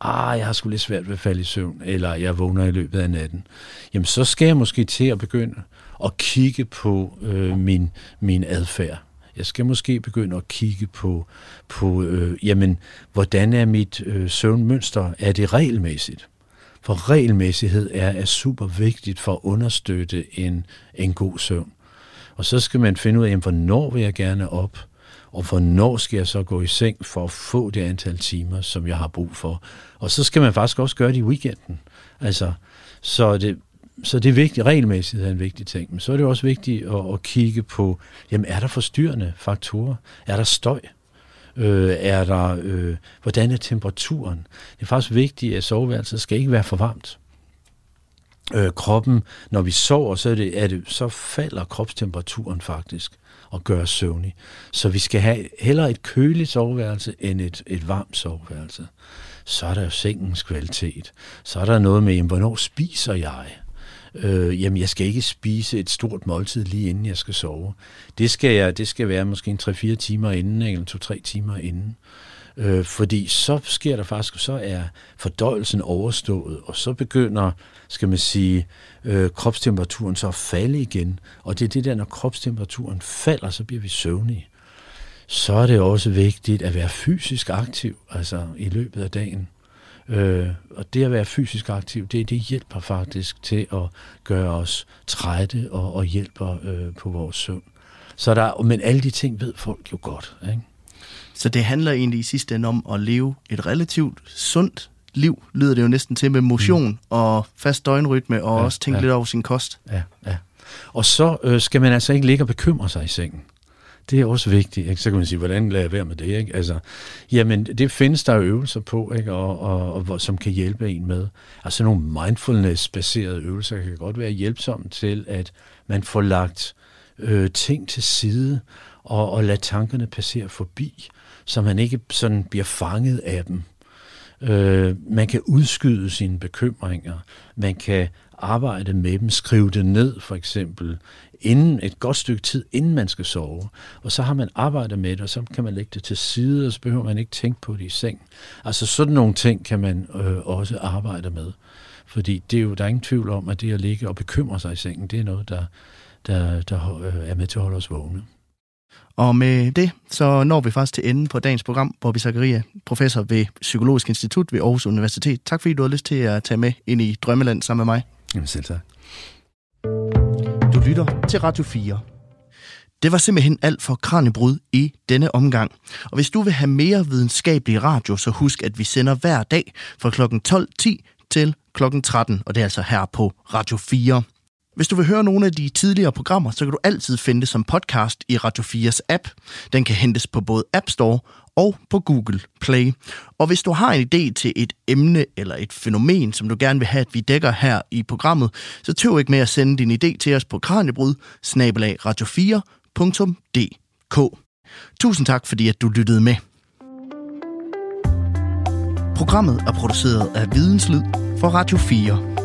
ah, jeg har sgu lidt svært ved at falde i søvn, eller jeg vågner i løbet af natten, jamen så skal jeg måske til at begynde at kigge på øh, min, min adfærd. Jeg skal måske begynde at kigge på, på øh, jamen, hvordan er mit øh, søvnmønster? Er det regelmæssigt? For regelmæssighed er, er super vigtigt for at understøtte en, en god søvn. Og så skal man finde ud af, jamen, hvornår vil jeg gerne op? og hvornår skal jeg så gå i seng for at få det antal timer, som jeg har brug for. Og så skal man faktisk også gøre det i weekenden. Altså, så det, så det er vigtigt, regelmæssigt er en vigtig ting, men så er det også vigtigt at, at kigge på, jamen er der forstyrrende faktorer? Er der støj? Øh, er der, øh, hvordan er temperaturen? Det er faktisk vigtigt, at soveværelset skal ikke være for varmt. Øh, kroppen, når vi sover, så, er det, er det, så falder kropstemperaturen faktisk og gør os søvnig. Så vi skal have hellere et køligt soveværelse end et, et varmt soveværelse. Så er der jo sengens kvalitet. Så er der noget med, jamen, hvornår spiser jeg? Øh, jamen jeg skal ikke spise et stort måltid lige inden jeg skal sove. Det skal, jeg, det skal være måske en 3-4 timer inden, eller 2-3 timer inden. Øh, fordi så sker der faktisk, så er fordøjelsen overstået, og så begynder, skal man sige, øh, kropstemperaturen så at falde igen. Og det er det der, når kropstemperaturen falder, så bliver vi søvnige. Så er det også vigtigt at være fysisk aktiv, altså i løbet af dagen. Øh, og det at være fysisk aktiv, det, det hjælper faktisk til at gøre os trætte og, og hjælper øh, på vores søvn. Så der, men alle de ting ved folk jo godt. Ikke? Så det handler egentlig i sidste ende om at leve et relativt sundt liv, lyder det jo næsten til, med motion mm. og fast døgnrytme, og ja, også tænke ja. lidt over sin kost. Ja, ja. Og så øh, skal man altså ikke ligge og bekymre sig i sengen. Det er også vigtigt. Ikke? Så kan man sige, hvordan lader jeg være med det? Ikke? Altså, jamen, det findes der øvelser på, ikke? Og, og, og, som kan hjælpe en med. Altså nogle mindfulness-baserede øvelser kan godt være hjælpsomme til, at man får lagt øh, ting til side, og, og lader tankerne passere forbi, så man ikke sådan bliver fanget af dem. Øh, man kan udskyde sine bekymringer. Man kan arbejde med dem, skrive det ned for eksempel, inden et godt stykke tid, inden man skal sove. Og så har man arbejdet med det, og så kan man lægge det til side, og så behøver man ikke tænke på det i seng. Altså sådan nogle ting kan man øh, også arbejde med. Fordi det er jo, der er ingen tvivl om, at det at ligge og bekymre sig i sengen, det er noget, der, der, der øh, er med til at holde os vågne. Og med det, så når vi faktisk til enden på dagens program, hvor vi Zakaria, professor ved Psykologisk Institut ved Aarhus Universitet. Tak fordi du har lyst til at tage med ind i Drømmeland sammen med mig. Jamen selv tak. Du lytter til Radio 4. Det var simpelthen alt for Kranjebrud i denne omgang. Og hvis du vil have mere videnskabelig radio, så husk, at vi sender hver dag fra kl. 12.10 til kl. 13, og det er altså her på Radio 4. Hvis du vil høre nogle af de tidligere programmer, så kan du altid finde det som podcast i Radio 4's app. Den kan hentes på både App Store og på Google Play. Og hvis du har en idé til et emne eller et fænomen, som du gerne vil have, at vi dækker her i programmet, så tøv ikke med at sende din idé til os på kranjebrud radio4.dk. Tusind tak, fordi at du lyttede med. Programmet er produceret af Videnslyd for Radio 4.